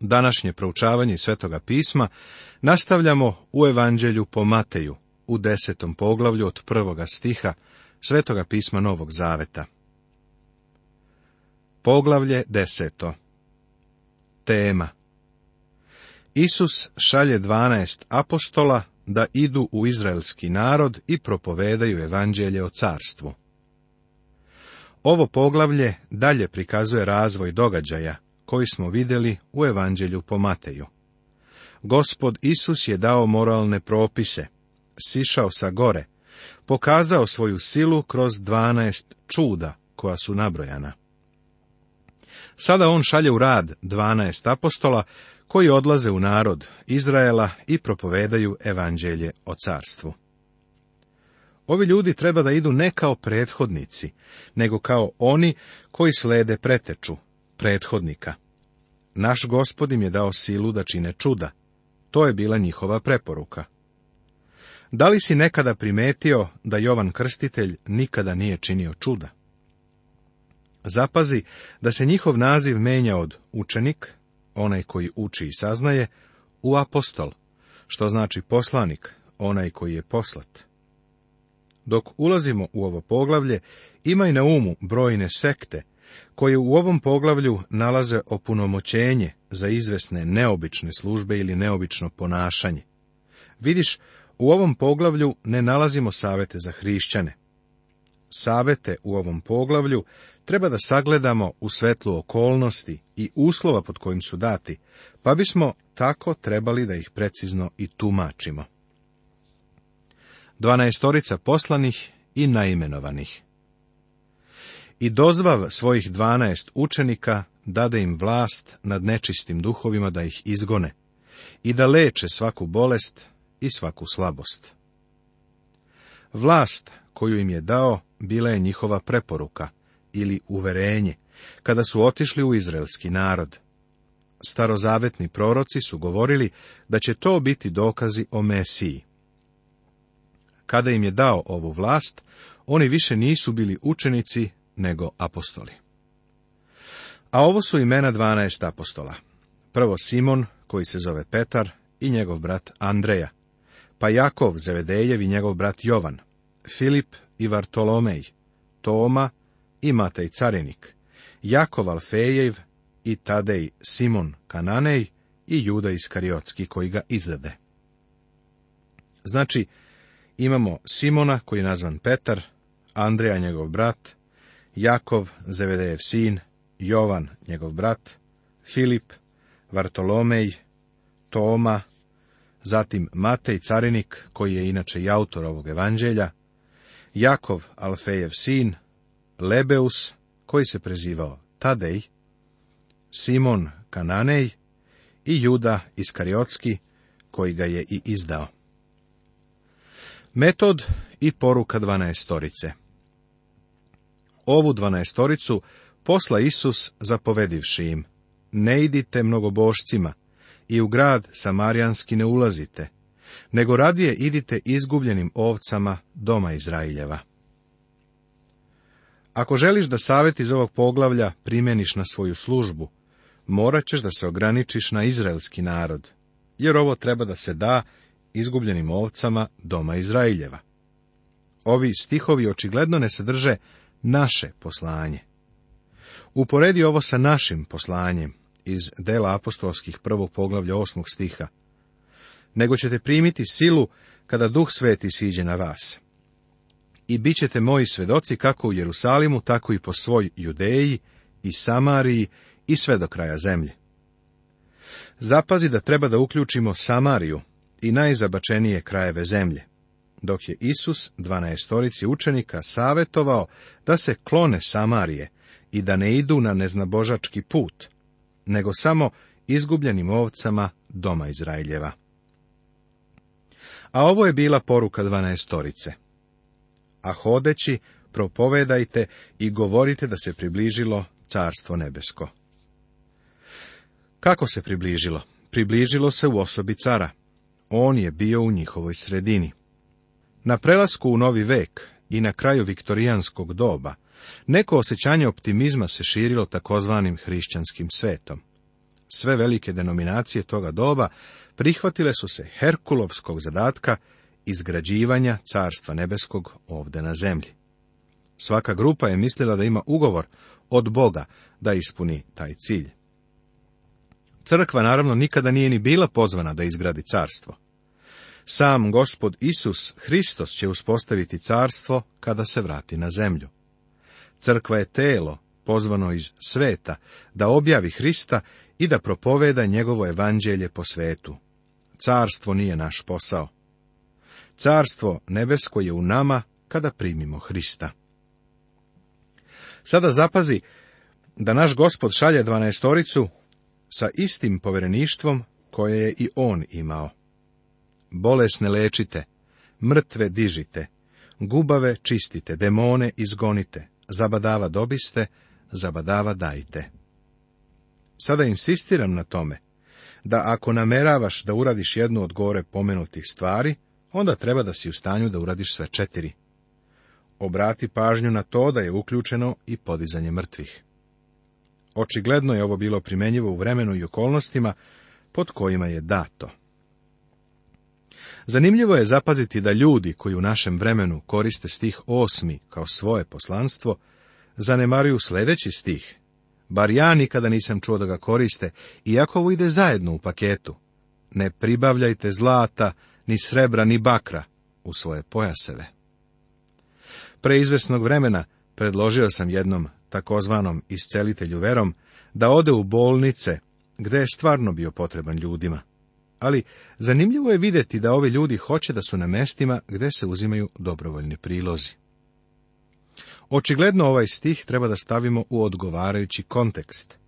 današnje proučavanje Svetoga pisma nastavljamo u Evanđelju po Mateju, u desetom poglavlju od prvoga stiha Svetoga pisma Novog Zaveta. Poglavlje deseto Tema Isus šalje dvanaest apostola da idu u izraelski narod i propovedaju evanđelje o carstvu. Ovo poglavlje dalje prikazuje razvoj događaja koji smo vidjeli u Evanđelju po Mateju. Gospod Isus je dao moralne propise, sišao sa gore, pokazao svoju silu kroz dvanaest čuda koja su nabrojana. Sada on šalje u rad dvanaest apostola koji odlaze u narod Izraela i propovedaju evanđelje o carstvu. Ovi ljudi treba da idu ne kao prethodnici, nego kao oni koji slede preteču, prethodnika. Naš gospod im je dao silu da čine čuda. To je bila njihova preporuka. Da li si nekada primetio da Jovan Krstitelj nikada nije činio čuda? Zapazi da se njihov naziv menja od učenik, onaj koji uči i saznaje, u apostol, što znači poslanik, onaj koji je poslat. Dok ulazimo u ovo poglavlje, imaj na umu brojne sekte koje u ovom poglavlju nalaze opunomoćenje za izvesne neobične službe ili neobično ponašanje. Vidiš, u ovom poglavlju ne nalazimo savete za hrišćane. Savete u ovom poglavlju treba da sagledamo u svetlu okolnosti i uslova pod kojim su dati, pa bismo tako trebali da ih precizno i tumačimo. Dvanaestorica poslanih i naimenovanih i dozvav svojih dvanaest učenika, dade im vlast nad nečistim duhovima da ih izgone i da leče svaku bolest i svaku slabost. Vlast koju im je dao bila je njihova preporuka ili uverenje kada su otišli u izraelski narod. Starozavetni proroci su govorili da će to biti dokazi o Mesiji. Kada im je dao ovu vlast, oni više nisu bili učenici, nego apostoli. A ovo su imena 12 apostola. Prvo Simon, koji se zove Petar, i njegov brat Andreja, pa Jakov, Zevedejev i njegov brat Jovan, Filip i Vartolomej, Toma i Matej Carinik, Jakov Alfejev i Tadej Simon Kananej i Juda Iskariotski koji ga izdade. Znači, imamo Simona koji je nazvan Petar, Andreja njegov brat, Jakov, Zevedejev sin, Jovan, njegov brat, Filip, Vartolomej, Toma, zatim Matej Carinik, koji je inače i autor ovog evanđelja, Jakov, Alfejev sin, Lebeus, koji se prezivao Tadej, Simon Kananej i Juda Iskariotski, koji ga je i izdao. Metod i poruka storice ovu dvanaestoricu posla Isus zapovedivši im, ne idite mnogobošcima i u grad Samarijanski ne ulazite, nego radije idite izgubljenim ovcama doma Izrailjeva. Ako želiš da savjet iz ovog poglavlja primjeniš na svoju službu, morat ćeš da se ograničiš na izraelski narod, jer ovo treba da se da izgubljenim ovcama doma Izrailjeva. Ovi stihovi očigledno ne sadrže naše poslanje. Uporedi ovo sa našim poslanjem iz Dela apostolskih prvog poglavlja osmog stiha. Nego ćete primiti silu kada duh sveti siđe na vas. I bit ćete moji svedoci kako u Jerusalimu, tako i po svoj Judeji i Samariji i sve do kraja zemlje. Zapazi da treba da uključimo Samariju i najzabačenije krajeve zemlje dok je Isus dvanaestorici učenika savjetovao da se klone Samarije i da ne idu na neznabožački put, nego samo izgubljenim ovcama doma Izraeljeva. A ovo je bila poruka dvanaestorice. A hodeći, propovedajte i govorite da se približilo carstvo nebesko. Kako se približilo? Približilo se u osobi cara. On je bio u njihovoj sredini. Na prelasku u novi vek i na kraju viktorijanskog doba, neko osjećanje optimizma se širilo takozvanim hrišćanskim svetom. Sve velike denominacije toga doba prihvatile su se Herkulovskog zadatka izgrađivanja carstva nebeskog ovde na zemlji. Svaka grupa je mislila da ima ugovor od Boga da ispuni taj cilj. Crkva naravno nikada nije ni bila pozvana da izgradi carstvo. Sam gospod Isus Hristos će uspostaviti carstvo kada se vrati na zemlju. Crkva je telo, pozvano iz sveta, da objavi Hrista i da propoveda njegovo evanđelje po svetu. Carstvo nije naš posao. Carstvo nebesko je u nama kada primimo Hrista. Sada zapazi da naš gospod šalje dvanaestoricu sa istim povereništvom koje je i on imao bolesne lečite, mrtve dižite, gubave čistite, demone izgonite, zabadava dobiste, zabadava dajte. Sada insistiram na tome, da ako nameravaš da uradiš jednu od gore pomenutih stvari, onda treba da si u stanju da uradiš sve četiri. Obrati pažnju na to da je uključeno i podizanje mrtvih. Očigledno je ovo bilo primenjivo u vremenu i okolnostima pod kojima je dato. Zanimljivo je zapaziti da ljudi koji u našem vremenu koriste stih osmi kao svoje poslanstvo, zanemaruju sljedeći stih. Bar ja nikada nisam čuo da ga koriste, iako ovo ide zajedno u paketu. Ne pribavljajte zlata, ni srebra, ni bakra u svoje pojaseve. Pre izvesnog vremena predložio sam jednom takozvanom iscelitelju verom da ode u bolnice, gdje je stvarno bio potreban ljudima ali zanimljivo je vidjeti da ovi ljudi hoće da su na mestima gdje se uzimaju dobrovoljni prilozi. Očigledno ovaj stih treba da stavimo u odgovarajući kontekst.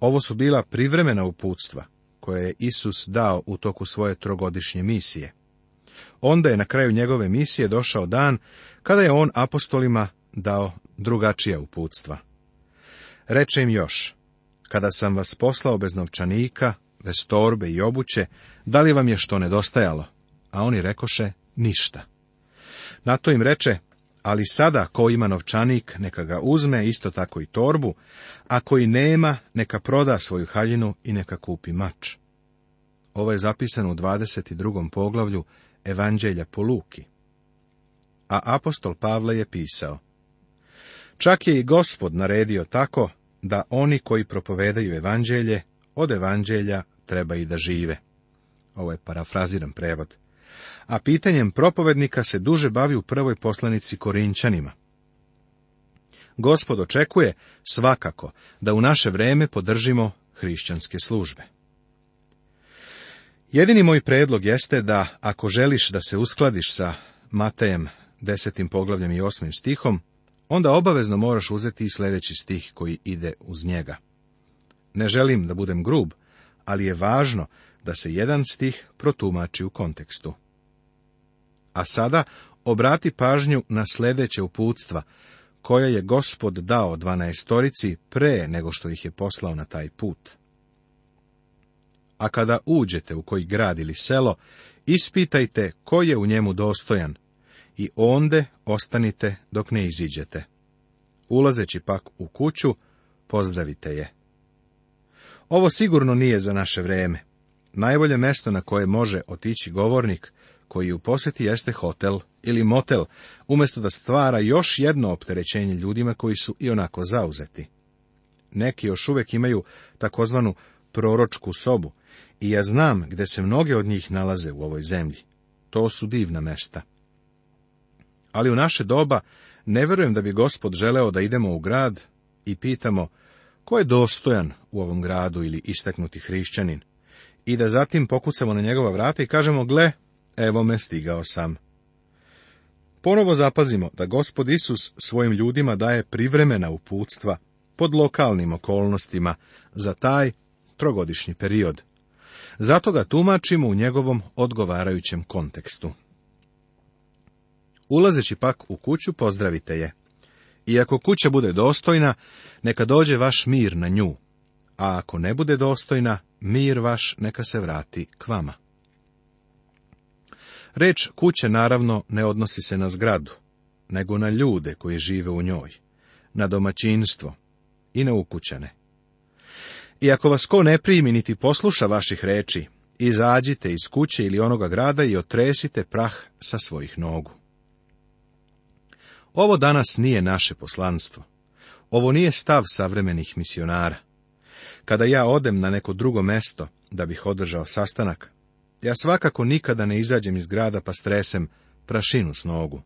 Ovo su bila privremena uputstva koje je Isus dao u toku svoje trogodišnje misije. Onda je na kraju njegove misije došao dan kada je on apostolima dao drugačija uputstva. Reče im još, kada sam vas poslao bez novčanika, bez torbe i obuće, da li vam je što nedostajalo? A oni rekoše, ništa. Na to im reče, ali sada ko ima novčanik, neka ga uzme, isto tako i torbu, a koji nema, neka proda svoju haljinu i neka kupi mač. Ovo je zapisano u 22. poglavlju Evanđelja po Luki. A apostol Pavle je pisao, Čak je i gospod naredio tako, da oni koji propovedaju evanđelje, od evanđelja treba i da žive. Ovo je parafraziran prevod. A pitanjem propovednika se duže bavi u prvoj poslanici Korinčanima. Gospod očekuje svakako da u naše vreme podržimo hrišćanske službe. Jedini moj predlog jeste da ako želiš da se uskladiš sa Matejem desetim poglavljem i osmim stihom, onda obavezno moraš uzeti i sljedeći stih koji ide uz njega. Ne želim da budem grub, ali je važno da se jedan stih protumači u kontekstu. A sada obrati pažnju na sljedeće uputstva, koja je gospod dao dvanaestorici pre nego što ih je poslao na taj put. A kada uđete u koji grad ili selo, ispitajte ko je u njemu dostojan i onde ostanite dok ne iziđete. Ulazeći pak u kuću, pozdravite je. Ovo sigurno nije za naše vreme. Najbolje mesto na koje može otići govornik koji u posjeti jeste hotel ili motel, umjesto da stvara još jedno opterećenje ljudima koji su i onako zauzeti. Neki još uvijek imaju takozvanu proročku sobu i ja znam gdje se mnoge od njih nalaze u ovoj zemlji. To su divna mesta. Ali u naše doba ne vjerujem da bi gospod želeo da idemo u grad i pitamo Ko je dostojan u ovom gradu ili istaknuti hrišćanin? I da zatim pokucamo na njegova vrata i kažemo, gle, evo me stigao sam. Ponovo zapazimo da gospod Isus svojim ljudima daje privremena uputstva pod lokalnim okolnostima za taj trogodišnji period. Zato ga tumačimo u njegovom odgovarajućem kontekstu. Ulazeći pak u kuću pozdravite je. I ako kuća bude dostojna, neka dođe vaš mir na nju, a ako ne bude dostojna, mir vaš neka se vrati k vama. Reč kuće naravno ne odnosi se na zgradu, nego na ljude koji žive u njoj, na domaćinstvo i na ukućane. I ako vas ko ne primi niti posluša vaših reči, izađite iz kuće ili onoga grada i otresite prah sa svojih nogu. Ovo danas nije naše poslanstvo. Ovo nije stav savremenih misionara. Kada ja odem na neko drugo mesto da bih održao sastanak, ja svakako nikada ne izađem iz grada pa stresem prašinu s nogu.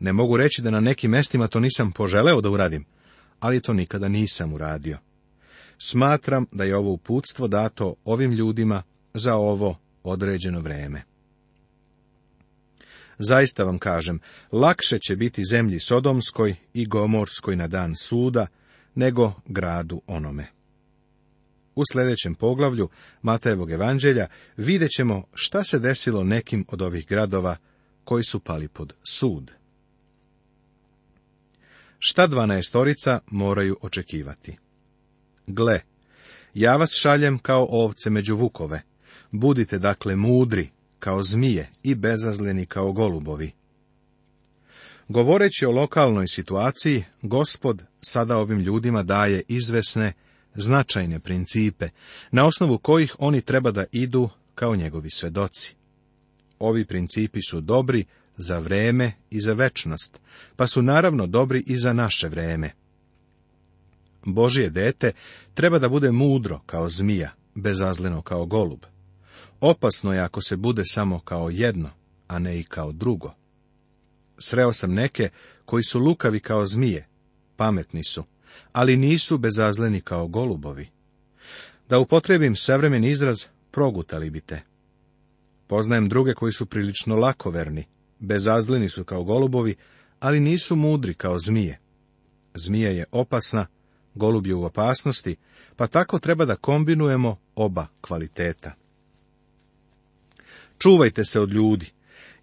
Ne mogu reći da na nekim mestima to nisam poželeo da uradim, ali to nikada nisam uradio. Smatram da je ovo uputstvo dato ovim ljudima za ovo određeno vreme. Zaista vam kažem, lakše će biti zemlji Sodomskoj i Gomorskoj na dan suda, nego gradu onome. U sljedećem poglavlju Matajevog evanđelja vidjet ćemo šta se desilo nekim od ovih gradova koji su pali pod sud. Šta dvanaestorica moraju očekivati? Gle, ja vas šaljem kao ovce među vukove. Budite dakle mudri kao zmije i bezazleni kao golubovi. Govoreći o lokalnoj situaciji, gospod sada ovim ljudima daje izvesne, značajne principe, na osnovu kojih oni treba da idu kao njegovi svedoci. Ovi principi su dobri za vreme i za večnost, pa su naravno dobri i za naše vreme. Božje dete treba da bude mudro kao zmija, bezazleno kao golub. Opasno je ako se bude samo kao jedno, a ne i kao drugo. Sreo sam neke koji su lukavi kao zmije, pametni su, ali nisu bezazleni kao golubovi. Da upotrebim savremen izraz, progutali bi te. Poznajem druge koji su prilično lakoverni, bezazleni su kao golubovi, ali nisu mudri kao zmije. Zmija je opasna, golub je u opasnosti, pa tako treba da kombinujemo oba kvaliteta. Čuvajte se od ljudi,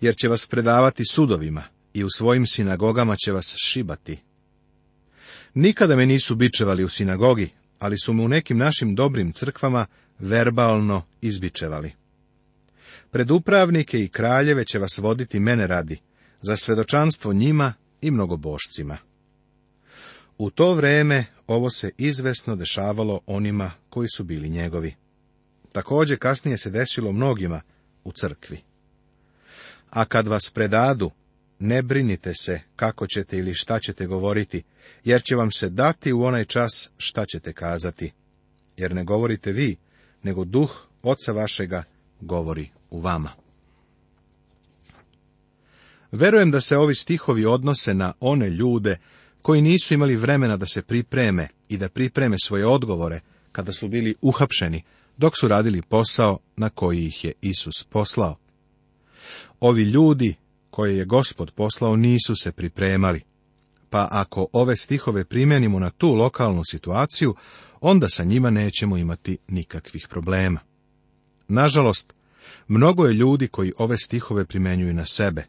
jer će vas predavati sudovima i u svojim sinagogama će vas šibati. Nikada me nisu bičevali u sinagogi, ali su me u nekim našim dobrim crkvama verbalno izbičevali. Pred upravnike i kraljeve će vas voditi mene radi, za svedočanstvo njima i mnogobošcima. U to vreme ovo se izvesno dešavalo onima koji su bili njegovi. Također kasnije se desilo mnogima u crkvi. A kad vas predadu, ne brinite se kako ćete ili šta ćete govoriti, jer će vam se dati u onaj čas šta ćete kazati. Jer ne govorite vi, nego duh oca vašega govori u vama. Verujem da se ovi stihovi odnose na one ljude koji nisu imali vremena da se pripreme i da pripreme svoje odgovore kada su bili uhapšeni dok su radili posao na koji ih je Isus poslao. Ovi ljudi koje je gospod poslao nisu se pripremali, pa ako ove stihove primjenimo na tu lokalnu situaciju, onda sa njima nećemo imati nikakvih problema. Nažalost, mnogo je ljudi koji ove stihove primenjuju na sebe,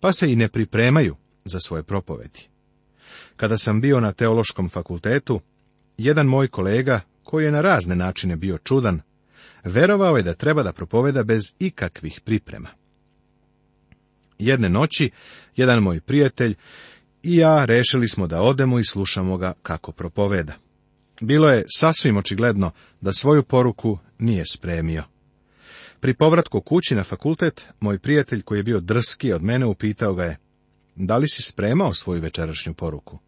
pa se i ne pripremaju za svoje propovedi. Kada sam bio na teološkom fakultetu, jedan moj kolega koji je na razne načine bio čudan, verovao je da treba da propoveda bez ikakvih priprema. Jedne noći, jedan moj prijatelj i ja rešili smo da odemo i slušamo ga kako propoveda. Bilo je sasvim očigledno da svoju poruku nije spremio. Pri povratku kući na fakultet, moj prijatelj koji je bio drski od mene upitao ga je, da li si spremao svoju večerašnju poruku?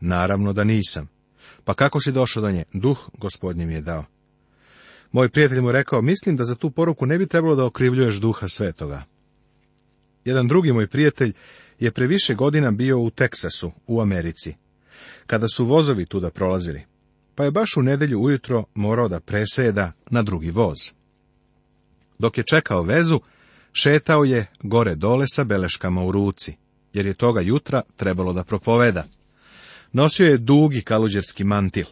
Naravno da nisam. Pa kako si došao do nje? Duh gospodnje mi je dao. Moj prijatelj mu rekao, mislim da za tu poruku ne bi trebalo da okrivljuješ duha svetoga. Jedan drugi moj prijatelj je previše godina bio u Teksasu, u Americi, kada su vozovi tuda prolazili, pa je baš u nedelju ujutro morao da preseda na drugi voz. Dok je čekao vezu, šetao je gore dole sa beleškama u ruci, jer je toga jutra trebalo da propoveda. Nosio je dugi kaluđerski mantil.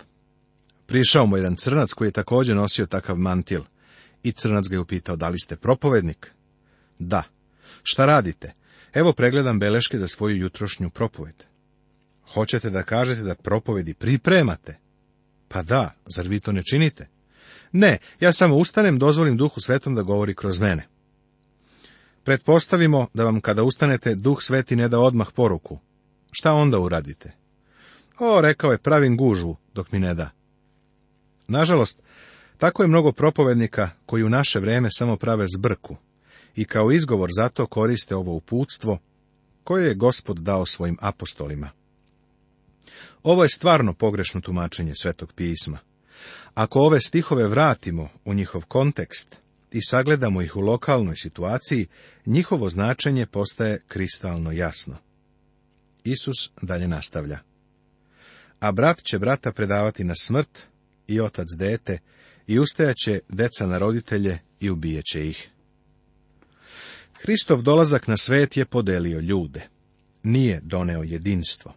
Prišao mu jedan crnac koji je također nosio takav mantil. I crnac ga je upitao, da li ste propovednik? Da. Šta radite? Evo pregledam beleške za svoju jutrošnju propoved. Hoćete da kažete da propovedi pripremate? Pa da, zar vi to ne činite? Ne, ja samo ustanem, dozvolim duhu svetom da govori kroz mene. Pretpostavimo da vam kada ustanete duh sveti ne da odmah poruku. Šta onda uradite? O, rekao je, pravim gužvu, dok mi ne da. Nažalost, tako je mnogo propovednika koji u naše vrijeme samo prave zbrku i kao izgovor zato koriste ovo uputstvo koje je gospod dao svojim apostolima. Ovo je stvarno pogrešno tumačenje Svetog pisma. Ako ove stihove vratimo u njihov kontekst i sagledamo ih u lokalnoj situaciji, njihovo značenje postaje kristalno jasno. Isus dalje nastavlja a brat će brata predavati na smrt i otac dete, i ustajaće deca na roditelje i ubijeće ih. Hristov dolazak na svet je podelio ljude. Nije doneo jedinstvo.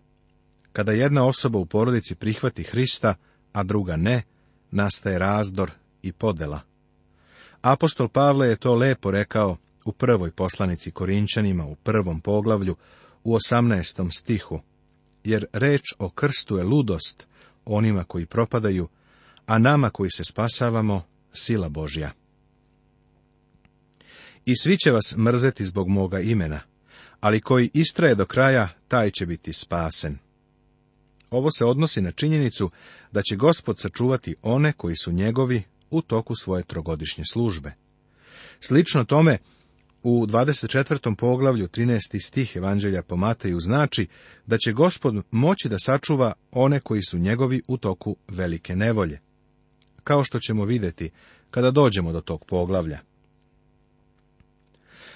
Kada jedna osoba u porodici prihvati Hrista, a druga ne, nastaje razdor i podela. Apostol Pavle je to lepo rekao u prvoj poslanici Korinčanima u prvom poglavlju u osamnaestom stihu jer reč o krstu je ludost onima koji propadaju, a nama koji se spasavamo sila Božja. I svi će vas mrzeti zbog moga imena, ali koji istraje do kraja, taj će biti spasen. Ovo se odnosi na činjenicu da će Gospod sačuvati one koji su njegovi u toku svoje trogodišnje službe. Slično tome, u 24. poglavlju 13. stih Evanđelja po Mateju znači da će gospod moći da sačuva one koji su njegovi u toku velike nevolje. Kao što ćemo vidjeti kada dođemo do tog poglavlja.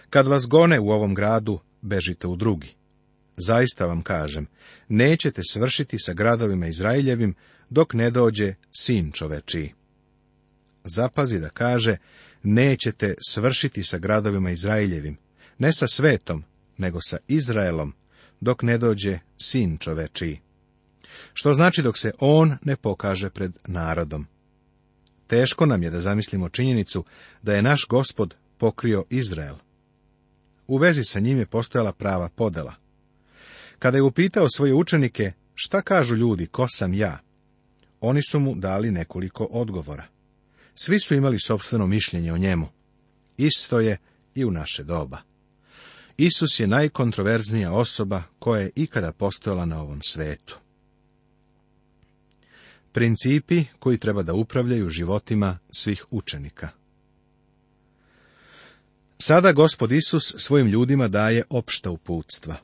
Kad vas gone u ovom gradu, bežite u drugi. Zaista vam kažem, nećete svršiti sa gradovima Izraeljevim dok ne dođe sin čovečiji. Zapazi da kaže, nećete svršiti sa gradovima Izraeljevim, ne sa svetom, nego sa Izraelom, dok ne dođe sin čovečiji. Što znači dok se on ne pokaže pred narodom. Teško nam je da zamislimo činjenicu da je naš gospod pokrio Izrael. U vezi sa njim je postojala prava podela. Kada je upitao svoje učenike šta kažu ljudi, ko sam ja, oni su mu dali nekoliko odgovora. Svi su imali sobstveno mišljenje o njemu. Isto je i u naše doba. Isus je najkontroverznija osoba koja je ikada postojala na ovom svetu. Principi koji treba da upravljaju životima svih učenika. Sada gospod Isus svojim ljudima daje opšta uputstva.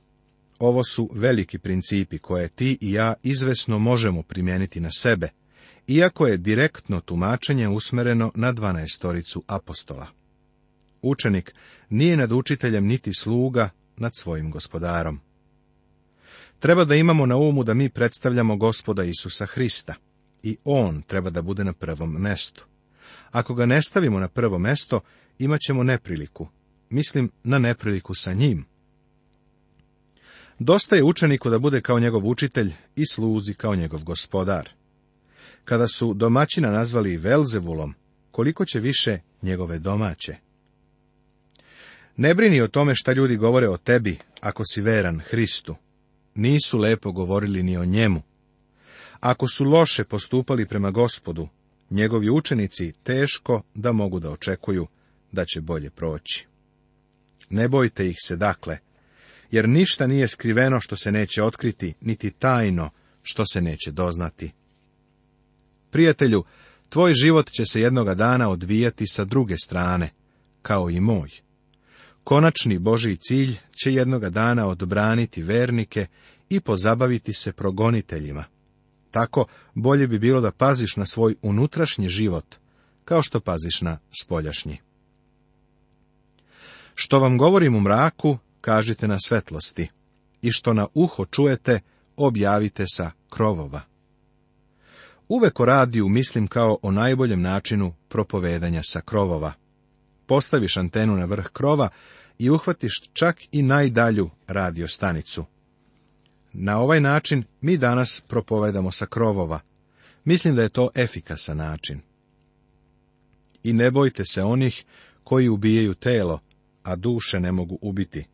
Ovo su veliki principi koje ti i ja izvesno možemo primijeniti na sebe, iako je direktno tumačenje usmereno na dvanaestoricu apostola. Učenik nije nad učiteljem niti sluga nad svojim gospodarom. Treba da imamo na umu da mi predstavljamo gospoda Isusa Hrista i on treba da bude na prvom mestu. Ako ga ne stavimo na prvo mesto, imat ćemo nepriliku. Mislim na nepriliku sa njim. Dosta je učeniku da bude kao njegov učitelj i sluzi kao njegov gospodar. Kada su domaćina nazvali Velzevulom, koliko će više njegove domaće? Ne brini o tome šta ljudi govore o tebi, ako si veran Hristu. Nisu lepo govorili ni o njemu. Ako su loše postupali prema gospodu, njegovi učenici teško da mogu da očekuju da će bolje proći. Ne bojte ih se dakle, jer ništa nije skriveno što se neće otkriti, niti tajno što se neće doznati. Prijatelju, tvoj život će se jednoga dana odvijati sa druge strane, kao i moj. Konačni Boži cilj će jednoga dana odbraniti vernike i pozabaviti se progoniteljima. Tako bolje bi bilo da paziš na svoj unutrašnji život, kao što paziš na spoljašnji. Što vam govorim u mraku, kažite na svetlosti, i što na uho čujete, objavite sa krovova. Uvek o radiju mislim kao o najboljem načinu propovedanja sa krovova. Postaviš antenu na vrh krova i uhvatiš čak i najdalju stanicu. Na ovaj način mi danas propovedamo sa krovova. Mislim da je to efikasan način. I ne bojte se onih koji ubijaju telo, a duše ne mogu ubiti.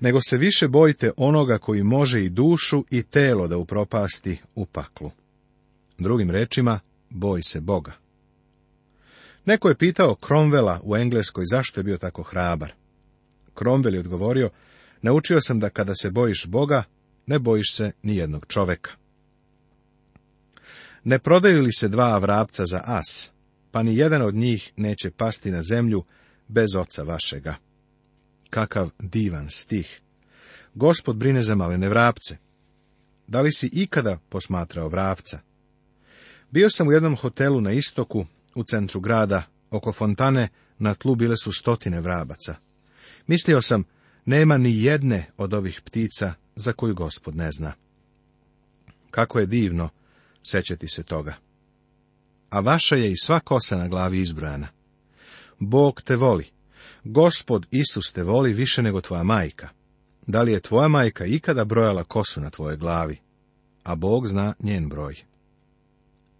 Nego se više bojite onoga koji može i dušu i telo da upropasti u paklu. Drugim rečima, boj se Boga. Neko je pitao Kromvela u Engleskoj zašto je bio tako hrabar. Kromvel je odgovorio, naučio sam da kada se bojiš Boga, ne bojiš se ni jednog čoveka. Ne prodaju li se dva vrapca za as, pa ni jedan od njih neće pasti na zemlju bez oca vašega. Kakav divan stih! Gospod brine za malene vrapce. Da li si ikada posmatrao vrapca? Bio sam u jednom hotelu na istoku, u centru grada, oko fontane, na tlu bile su stotine vrabaca. Mislio sam, nema ni jedne od ovih ptica za koju gospod ne zna. Kako je divno sećati se toga. A vaša je i sva kosa na glavi izbrojana. Bog te voli. Gospod Isus te voli više nego tvoja majka. Da li je tvoja majka ikada brojala kosu na tvojoj glavi? A Bog zna njen broj.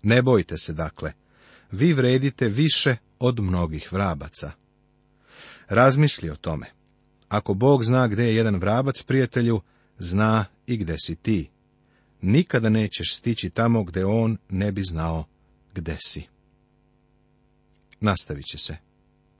Ne bojte se dakle, vi vredite više od mnogih vrabaca. Razmisli o tome. Ako Bog zna gdje je jedan vrabac, prijatelju, zna i gdje si ti. Nikada nećeš stići tamo gdje on ne bi znao gdje si. Nastavit će se.